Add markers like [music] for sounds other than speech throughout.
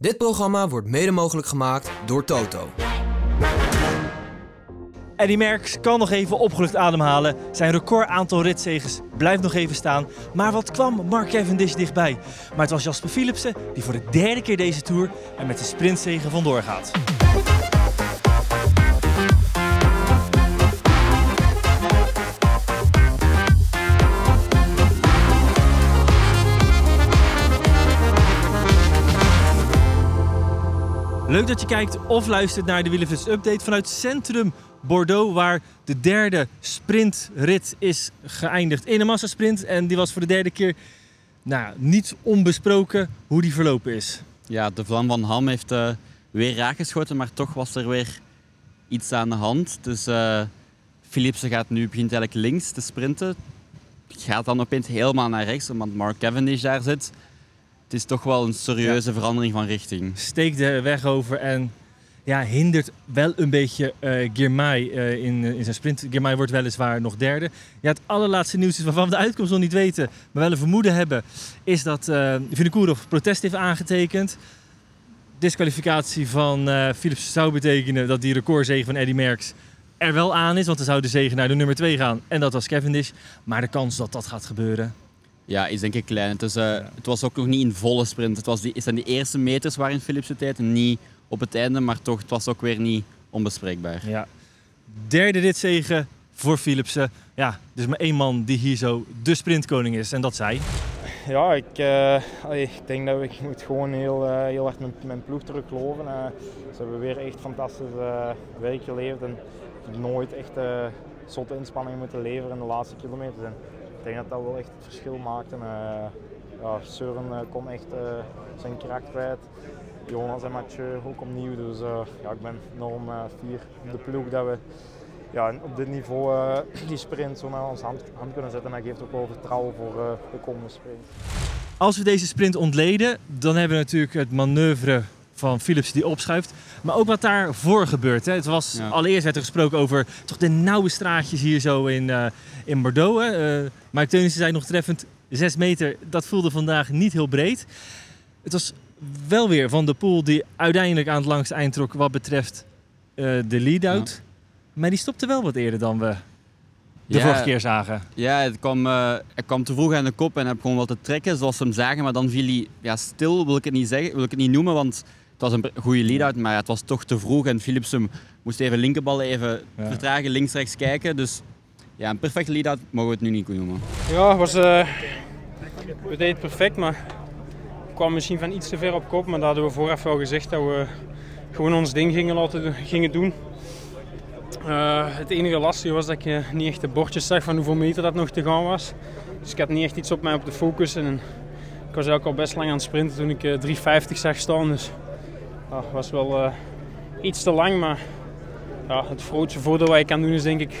Dit programma wordt mede mogelijk gemaakt door Toto. Eddie Merckx kan nog even opgelucht ademhalen. Zijn record aantal ritzegens blijft nog even staan. Maar wat kwam Mark Cavendish dichtbij? Maar het was Jasper Philipsen die voor de derde keer deze Tour er met de sprintzegen vandoor gaat. Leuk dat je kijkt of luistert naar de Wielenflits Update vanuit Centrum Bordeaux, waar de derde sprintrit is geëindigd in een massasprint. En die was voor de derde keer nou, niet onbesproken hoe die verlopen is. Ja, de vlam van Ham heeft uh, weer raakgeschoten, maar toch was er weer iets aan de hand. Dus uh, Philipsen gaat nu, begint eigenlijk links te sprinten. Gaat dan opeens helemaal naar rechts, omdat Mark Cavendish daar zit. Het is toch wel een serieuze verandering van richting. Steekt de weg over en ja, hindert wel een beetje uh, Girmay uh, in, in zijn sprint. Girmay wordt weliswaar nog derde. Ja, het allerlaatste nieuws is waarvan we de uitkomst nog niet weten, maar wel een vermoeden hebben, is dat uh, Vinokourov protest heeft aangetekend. Disqualificatie van uh, Philips zou betekenen dat die recordzege van Eddy Merckx er wel aan is, want dan zou de zegen naar de nummer 2 gaan. En dat was Cavendish. Maar de kans dat dat gaat gebeuren, ja, is denk ik klein. Het, is, uh, ja. het was ook nog niet in volle sprint. Het was die, is zijn de eerste meters waarin Philips de tijd en niet op het einde, maar toch, het was ook weer niet onbespreekbaar. Ja. Derde ritzegen voor Philipsen. Ja, dus maar één man die hier zo de sprintkoning is en dat zij. Ja, ik, uh, ik denk dat ik moet gewoon heel, uh, heel hard mijn, mijn ploeg terug geloven. Uh, ze hebben weer echt fantastisch werk geleverd en ik heb nooit echt zotte inspanningen moeten leveren in de laatste kilometers. En ik denk dat dat wel echt het verschil maakt. En, ja, Søren kon echt zijn kracht kwijt. Jonas en Mathieu ook opnieuw. Dus ja, ik ben enorm fier op de ploeg dat we ja, op dit niveau die sprint zo naar hand, hand, kunnen zetten. En dat geeft ook wel vertrouwen voor de komende sprint. Als we deze sprint ontleden, dan hebben we natuurlijk het manoeuvre van Philips die opschuift. Maar ook wat daarvoor gebeurt. Hè. Het was, ja. Allereerst werd er gesproken over toch de nauwe straatjes hier zo in, in Bordeaux. Hè. Mike Teunissen zei nog treffend, 6 meter, dat voelde vandaag niet heel breed. Het was wel weer Van de Poel die uiteindelijk aan het langste eind trok wat betreft uh, de lead-out. Ja. Maar die stopte wel wat eerder dan we de ja, vorige keer zagen. Ja, het kwam, uh, het kwam te vroeg aan de kop en heb gewoon wat te trekken zoals ze hem zagen. Maar dan viel hij ja, stil, wil ik het niet zeggen, wil ik het niet noemen, want was een goede lead-out. Maar het was toch te vroeg en Philipsen moest even linkerbal even ja. vertragen, links-rechts kijken. Dus ja, een perfecte lead-out mogen we het nu niet noemen. Ja, was, uh, we deden het perfect, maar kwam misschien van iets te ver op kop, maar dat hadden we vooraf wel gezegd dat we gewoon ons ding gingen, laten, gingen doen. Uh, het enige lastige was dat ik niet echt de bordjes zag van hoeveel meter dat nog te gaan was. Dus ik had niet echt iets op mij op de focus. En ik was ook al best lang aan het sprinten toen ik uh, 3,50 zag staan. Dus dat uh, was wel uh, iets te lang. Maar ja, het grootste voordeel wat je kan doen is denk ik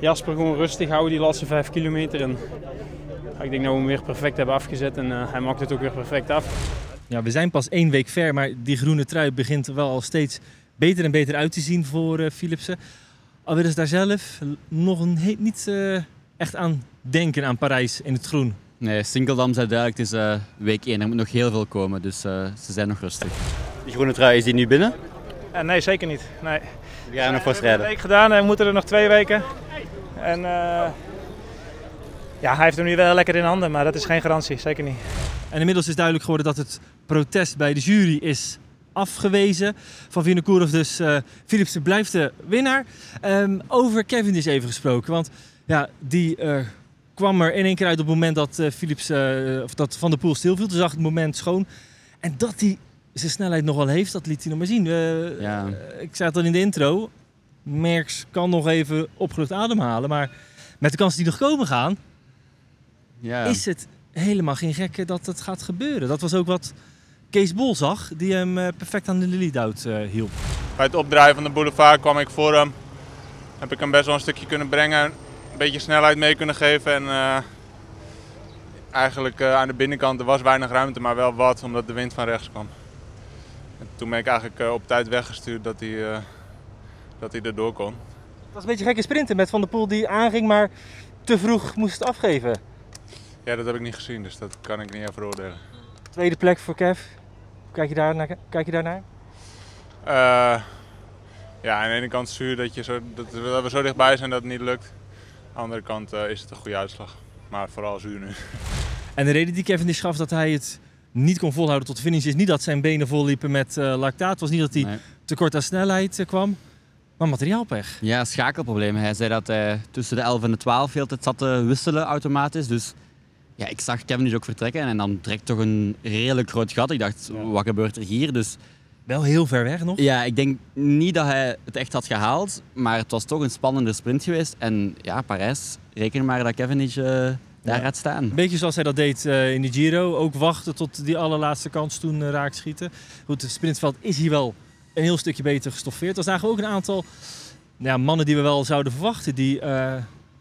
Jasper gewoon rustig houden die laatste 5 kilometer. En ik denk dat we hem weer perfect hebben afgezet en uh, hij maakt het ook weer perfect af. Ja, we zijn pas één week ver, maar die groene trui begint er wel al steeds beter en beter uit te zien voor uh, Philipsen. Al willen ze daar zelf nog een, niet uh, echt aan denken aan Parijs in het groen. Nee, Sinkeldam zei duidelijk, het is uh, week 1, er moet nog heel veel komen, dus ze zijn nog rustig. Die groene trui, is die nu binnen? nee, zeker niet. Nee. We gaan nog voor strijden. We hebben een week gedaan en we moeten er nog twee weken. En ja, hij heeft hem nu wel lekker in handen, maar dat is geen garantie, zeker niet. En inmiddels is duidelijk geworden dat het protest bij de jury is afgewezen. Van Vinokourov dus, uh, Philipsen blijft de winnaar. Um, over Kevin is even gesproken, want ja, die uh, kwam er in één keer uit op het moment dat, uh, Philips, of dat Van der Poel stilviel. Toen zag het moment schoon. En dat hij zijn snelheid nog wel heeft, dat liet hij nog maar zien. ja. Ik zei het al in de intro, Merckx kan nog even opgelucht ademhalen, maar met de kansen die nog komen gaan, ja. is het helemaal geen gekke dat het gaat gebeuren. Dat was ook wat Kees Bol zag, die hem perfect aan de lead-out uh, hielp. Bij het opdraaien van de boulevard kwam ik voor hem. Heb ik hem best wel een stukje kunnen brengen. Een beetje snelheid mee kunnen geven. En uh, eigenlijk uh, aan de binnenkant er was weinig ruimte, maar wel wat, omdat de wind van rechts kwam. En toen ben ik eigenlijk op tijd weggestuurd dat hij, dat hij erdoor kon. Het was een beetje gekke sprinten met Van der Poel die aanging, maar te vroeg moest afgeven. Ja, dat heb ik niet gezien, dus dat kan ik niet even oordelen. Tweede plek voor Kev. Kijk je daar naar? Kijk je daarnaar? Eh, ja, aan de ene kant zuur dat, je zo, dat, we- dat we zo dichtbij zijn dat het niet lukt. Aan de andere kant eh, is het een goede uitslag. Maar vooral zuur nu. En de reden die Kevin is gaf dat hij het niet kon volhouden tot de finish is niet dat zijn benen vol liepen met eh, lactaat. Het was niet dat hij Nee. tekort aan snelheid eh, kwam, maar materiaalpech. Ja, schakelproblemen. Hij zei dat hij tussen de 11 en de 12 veel tijd zat te wisselen automatisch. Dus ja, ik zag Kevin dus ook vertrekken en dan direct toch een redelijk groot gat. Ik dacht, Ja. wat gebeurt er hier? Dus Wel heel ver weg nog. ja, ik denk niet dat hij het echt had gehaald, maar het was toch een spannende sprint geweest. En ja, Parijs, reken maar dat Kevin eh, daar gaat staan. Een beetje zoals hij dat deed eh, in de Giro. Ook wachten tot die allerlaatste kans toen uh, raak schieten. Goed, het sprintveld is hier wel een heel stukje beter gestoffeerd. Er zagen ook een aantal ja, mannen die we wel zouden verwachten die eh,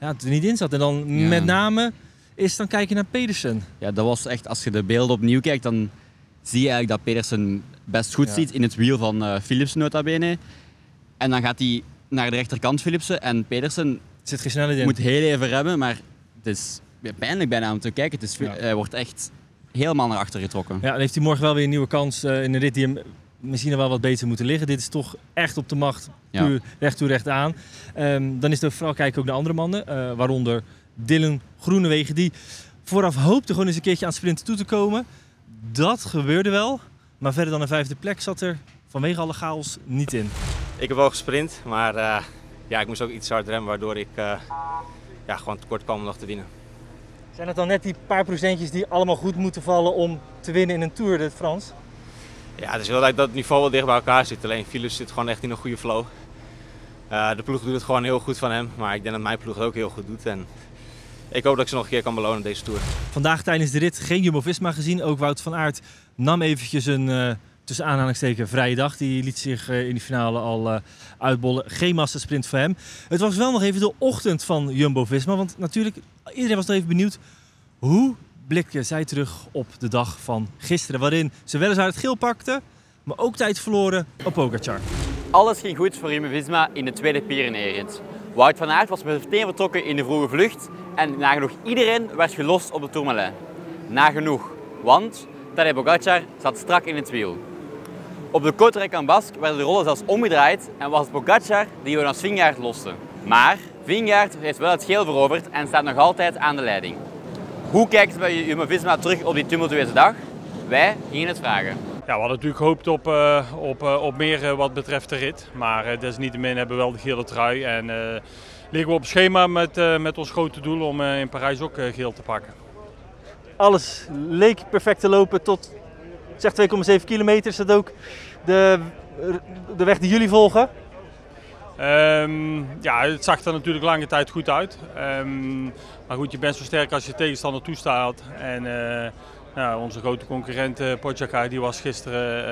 ja, er niet in zaten. En dan Ja. met name is dan kijken naar Pedersen. Ja, dat was echt, als je de beelden opnieuw kijkt, dan zie je eigenlijk dat Pedersen best goed Ja. ziet in het wiel van eh Philipsen nota bene. En dan gaat hij naar de rechterkant Philipsen en Pedersen Er zit geen snelheid in. moet heel even remmen, maar het is pijnlijk bijna om te kijken. Het is, Ja. Hij wordt echt helemaal naar achter getrokken. Ja, dan heeft hij morgen wel weer een nieuwe kans eh, in een rit die hem misschien nog wel wat beter moeten liggen. Dit is toch echt op de macht, Ja. puur recht toe recht aan. Ehm, dan is er vooral kijken ook naar andere mannen, eh, waaronder Dylan Groenewegen, die vooraf hoopte gewoon eens een keertje aan het sprinten toe te komen. Dat gebeurde wel, maar verder dan een vijfde plek zat er vanwege alle chaos niet in. Ik heb wel gesprint, maar eh, ja, ik moest ook iets hard remmen, waardoor ik eh, ja, gewoon tekort kwam om nog te winnen. Zijn het dan net die paar procentjes die allemaal goed moeten vallen om te winnen in een Tour de France? Ja, het is wel dat het niveau wel dicht bij elkaar zit. Alleen Philips zit gewoon echt in een goede flow. Eh, de ploeg doet het gewoon heel goed van hem, maar ik denk dat mijn ploeg het ook heel goed doet. En ik hoop dat ik ze nog een keer kan belonen deze Tour. Vandaag tijdens de rit geen Jumbo-Visma gezien. Ook Wout van Aert nam eventjes een, eh, tussen aanhalingstekens, vrije dag. Die liet zich eh, in die finale al eh, uitbollen. Geen massasprint voor hem. Het was wel nog even de ochtend van Jumbo-Visma. Want natuurlijk, iedereen was nog even benieuwd. Hoe blikken zij terug op de dag van gisteren? Waarin ze weliswaar het geel pakten, maar ook tijd verloren op Pogacar. Alles ging goed voor Jumbo-Visma in de tweede Pyreneeënrit. Wout van Aert was meteen vertrokken in de vroege vlucht en nagenoeg iedereen werd gelost op de Tourmalet. Nagenoeg, want Tadej Pogacar zat strak in het wiel. Op de Côte en Basque werden de rollen zelfs omgedraaid en was het Pogacar die Jonas Vingegaard loste. Maar Vingegaard heeft wel het geel veroverd en staat nog altijd aan de leiding. Hoe kijkt bij Jumbo-Visma terug op die tumultueuze dag? Wij gingen het vragen. Ja, we hadden natuurlijk gehoopt op, eh, op, eh, op meer eh, wat betreft de rit. Maar eh, desalniettemin hebben we wel de gele trui. En eh, liggen we op schema met, eh, met ons grote doel om eh, in Parijs ook eh, geel te pakken. Alles leek perfect te lopen tot zeg 2,7 kilometer. Is dat ook de, de weg die jullie volgen? Ehm, ja, het zag er natuurlijk lange tijd goed uit. Ehm, maar goed, je bent zo sterk als je tegenstander toestaat. En eh, nou, onze grote concurrent uh, die was gisteren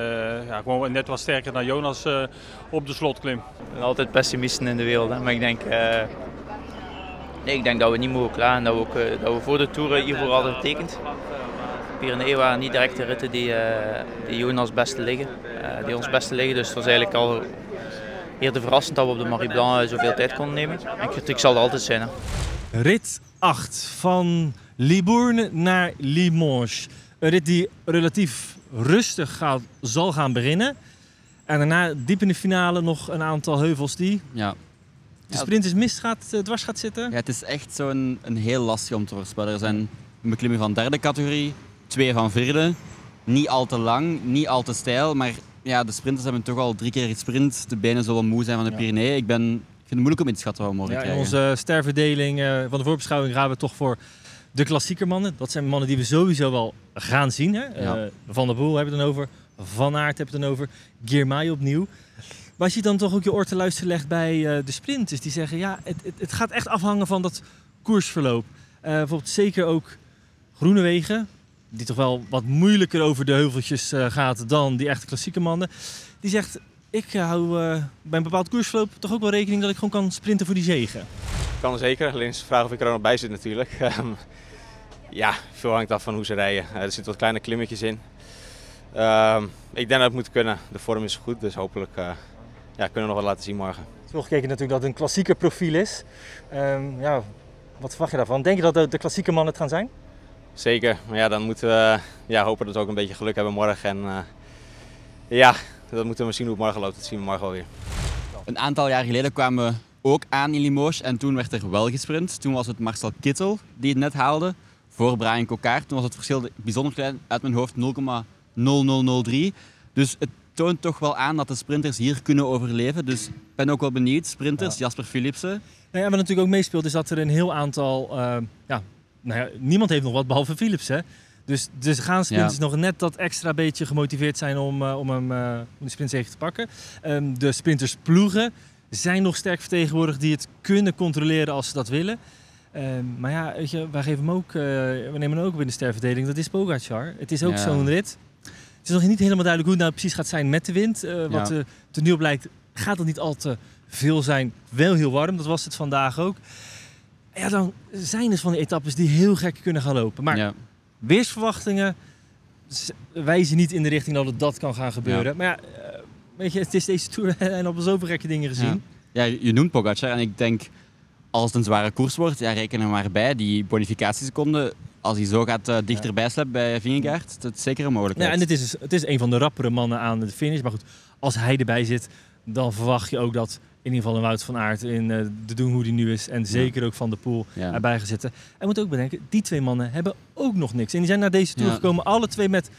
uh, ja, gewoon net wat sterker dan Jonas uh, op de slotklim. Er altijd pessimisten in de wereld, hè? maar ik denk, uh, nee, ik denk dat we niet mogen klagen. Dat we, ook, uh, dat we voor de Tour hiervoor hadden getekend. Pyrenee waren niet direct de ritten die, die Jonas beste liggen. die ons beste liggen. Dus het was eigenlijk al eerder verrassend dat we op de Marie Blanc zoveel tijd konden nemen. En kritiek zal er altijd zijn. Hè? Rit 8 van Libourne naar Limoges. Een rit die relatief rustig gaat, zal gaan beginnen. En daarna diep in de finale nog een aantal heuvels die Ja. de sprinters mist gaat, uh, dwars gaat zitten. Ja, het is echt zo'n een heel lastig om te voorspellen. Er zijn een beklimming van derde categorie, twee van vierde. Niet al te lang, niet al te stijl, maar ja, de sprinters hebben toch al drie keer gesprint. De benen zullen moe zijn van de Ja. Pyreneeën. Ik, ben, ik vind het moeilijk om in te schatten wat we morgen Ja, krijgen. onze sterverdeling uh, van de voorbeschouwing gaan we toch voor de klassieker mannen. Dat zijn mannen die we sowieso wel gaan zien. Hè? Ja. Uh, van der Poel hebben we het dan over. Van Aert hebben we het dan over. Girmay opnieuw. Maar als je dan toch ook je oor te luisteren legt bij uh, de sprinters. Die zeggen, ja, het, het, het, gaat echt afhangen van dat koersverloop. Uh, bijvoorbeeld zeker ook Groenewegen. Die toch wel wat moeilijker over de heuveltjes uh, gaat dan die echte klassieke mannen. Die zegt, ik hou uh, bij een bepaald koersverloop toch ook wel rekening dat ik gewoon kan sprinten voor die zegen. Kan zeker, alleen is de vraag of ik er ook nog bij zit natuurlijk. Um, [laughs] ja, veel hangt af van hoe ze rijden. Er zitten wat kleine klimmetjes in. Uh, ik denk dat het moet kunnen. De vorm is goed, dus hopelijk uh, ja, kunnen we nog wat laten zien morgen. Het is wel gekeken natuurlijk dat het een klassieker profiel is. Um, ja, wat verwacht je daarvan? Denk je dat de, de klassieke mannen het gaan zijn? Zeker, maar ja, dan moeten we ja, hopen dat we ook een beetje geluk hebben morgen. En uh, Ja, dat moeten we misschien hoe het morgen loopt. Dat zien we morgen wel weer. Een aantal jaar geleden kwamen we ook aan in Limoges en toen werd er wel gesprint. Toen was het Marcel Kittel die het net haalde voor Brian Coquard. Toen was het verschil bijzonder klein, uit mijn hoofd 0,0003. Dus het toont toch wel aan dat de sprinters hier kunnen overleven. Dus ik ben ook wel benieuwd. Sprinters, Jasper Philipsen. Nou ja, wat natuurlijk ook meespeelt is dat er een heel aantal... eh, ja, nou ja, niemand heeft nog wat behalve Philips, hè. Dus, dus gaan sprinters nog net dat extra beetje gemotiveerd zijn om, eh, om, hem, eh, om de sprintzege te pakken. Ehm, de sprinters ploegen zijn nog sterk vertegenwoordigd die het kunnen controleren als ze dat willen. Ehm, maar ja, weet je, wij, geven hem ook, eh, we nemen hem ook op in de sterverdeling. Dat is Pogacar. Het is ook Ja. zo'n rit. Het is nog niet helemaal duidelijk hoe het nou precies gaat zijn met de wind. Wat tot nu op blijkt, gaat het niet al te veel zijn. Wel heel warm, dat was het vandaag ook. Ja, dan zijn er van die etappes die heel gek kunnen gaan lopen. Maar Ja. weersverwachtingen wijzen niet in de richting dat het dat kan gaan gebeuren. Maar ja, eh, weet je, het is deze Tour [laughs] en op zoveel gekke dingen gezien. Ja, je noemt Pogacar en ik denk als het een zware koers wordt, ja, reken er maar bij. Die bonificatieseconden, als hij zo gaat eh, dichterbij slept bij Vingegaard, dat is zeker een mogelijkheid. Ja, en het is, dus- het is een van de rappere mannen aan de finish. Maar goed, als hij erbij zit, dan verwacht je ook dat in ieder geval een Wout van Aert in eh, de doen hoe die nu is. En zeker ook Van de Poel Ja. erbij gaan zitten. En moet ook bedenken, die twee mannen hebben ook nog niks. En die zijn naar deze Tour Ja. gekomen, alle twee met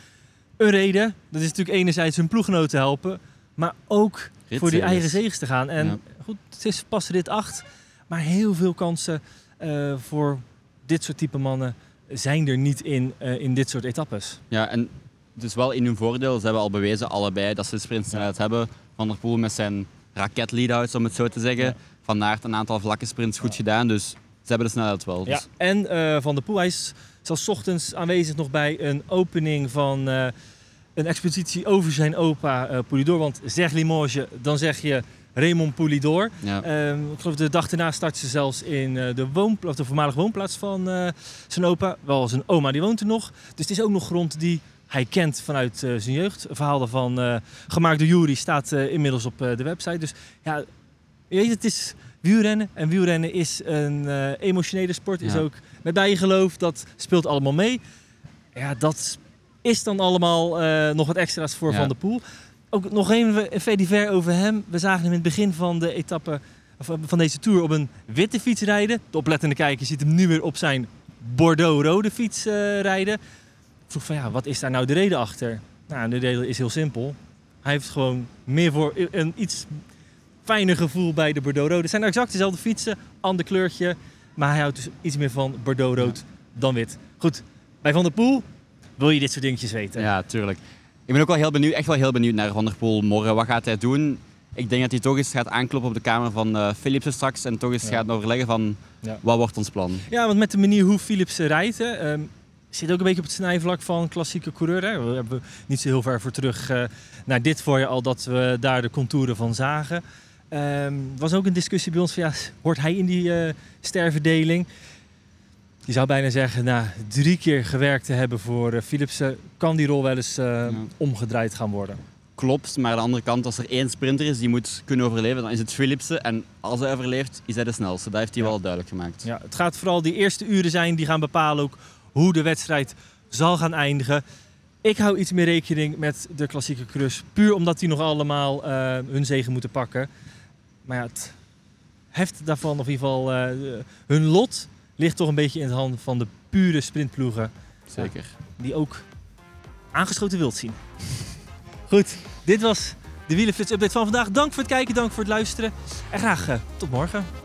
een reden. Dat is natuurlijk enerzijds hun ploeggenoten te helpen. Maar ook voor die eigen zegens te gaan. En goed, het is pas rit 8. Maar heel veel kansen eh, voor dit soort type mannen zijn er niet in, eh, in dit soort etappes. Ja, en is wel in hun voordeel. Ze hebben al bewezen, allebei, dat ze de sprintsnelheid hebben. Van der Poel met zijn raket lead-outs, om het zo te zeggen. Ja. Van Aert een aantal vlakke sprints goed gedaan. Dus ze hebben de snelheid wel. Ja, Dus, en eh, Van der Poel, hij is zelfs ochtends aanwezig nog bij een opening van eh, een expositie over zijn opa eh Poulidor. Want zeg Limoges, dan zeg je Raymond Poulidor. ja. Ehm, ik geloof de dag daarna startte ze zelfs in eh, de, woonpla- of de voormalige woonplaats van zijn opa. Wel, zijn oma die woont er nog. Dus het is ook nog grond die hij kent vanuit eh, zijn jeugd. Een verhaal daarvan, eh, gemaakt door Jury, staat eh, inmiddels op de website. Dus ja, je weet, het is wielrennen. En wielrennen is een emotionele sport. Is ook met bijgeloof. Dat speelt allemaal mee. Ja, dat is dan allemaal nog wat extra's voor Ja. Van der Poel. Ook nog even een vetiver over hem. We zagen hem in het begin van de etappe van deze tour op een witte fiets rijden. De oplettende kijker ziet hem nu weer op zijn Bordeaux-rode fiets rijden. Ik vroeg van ja, wat is daar nou de reden achter? Nou, de reden is heel simpel. Hij heeft gewoon meer voor een iets fijner gevoel bij de Bordeaux-rode. Het zijn exact dezelfde fietsen, ander kleurtje. Maar hij houdt dus iets meer van Bordeaux-rood dan wit. Goed, bij Van der Poel wil je dit soort dingetjes weten. ja, tuurlijk. Ik ben ook wel heel benieuwd, echt wel heel benieuwd naar Van der Poel morgen. Wat gaat hij doen? Ik denk dat hij toch eens gaat aankloppen op de kamer van eh Philipsen straks. En toch eens Ja. gaat overleggen van, Ja. wat wordt ons plan? Ja, want met de manier hoe Philips rijdt, ehm, zit ook een beetje op het snijvlak van klassieke coureur. Hè. We hebben niet zo heel ver voor terug eh, naar dit voorjaar al dat we daar de contouren van zagen. Ehm, Er was ook een discussie bij ons van ja, hoort hij in die eh sterverdeling? Je zou bijna zeggen, na drie keer gewerkt te hebben voor eh, Philipsen, kan die rol wel eens omgedraaid gaan worden. Klopt, maar aan de andere kant, als er één sprinter is die moet kunnen overleven, dan is het Philipsen. En als hij overleeft, is hij de snelste. Dat heeft hij Ja. wel duidelijk gemaakt. Ja, het gaat vooral die eerste uren zijn die gaan bepalen ook hoe de wedstrijd zal gaan eindigen. Ik hou iets meer rekening met de klassieke crush. Puur omdat die nog allemaal eh, hun zegen moeten pakken. Maar ja, het heft daarvan, of in ieder geval eh, hun lot, ligt toch een beetje in de hand van de pure sprintploegen. Zeker. Die ook aangeschoten wild zien. Goed, dit was de Wielenflits update van vandaag. Dank voor het kijken, dank voor het luisteren. En graag eh, tot morgen.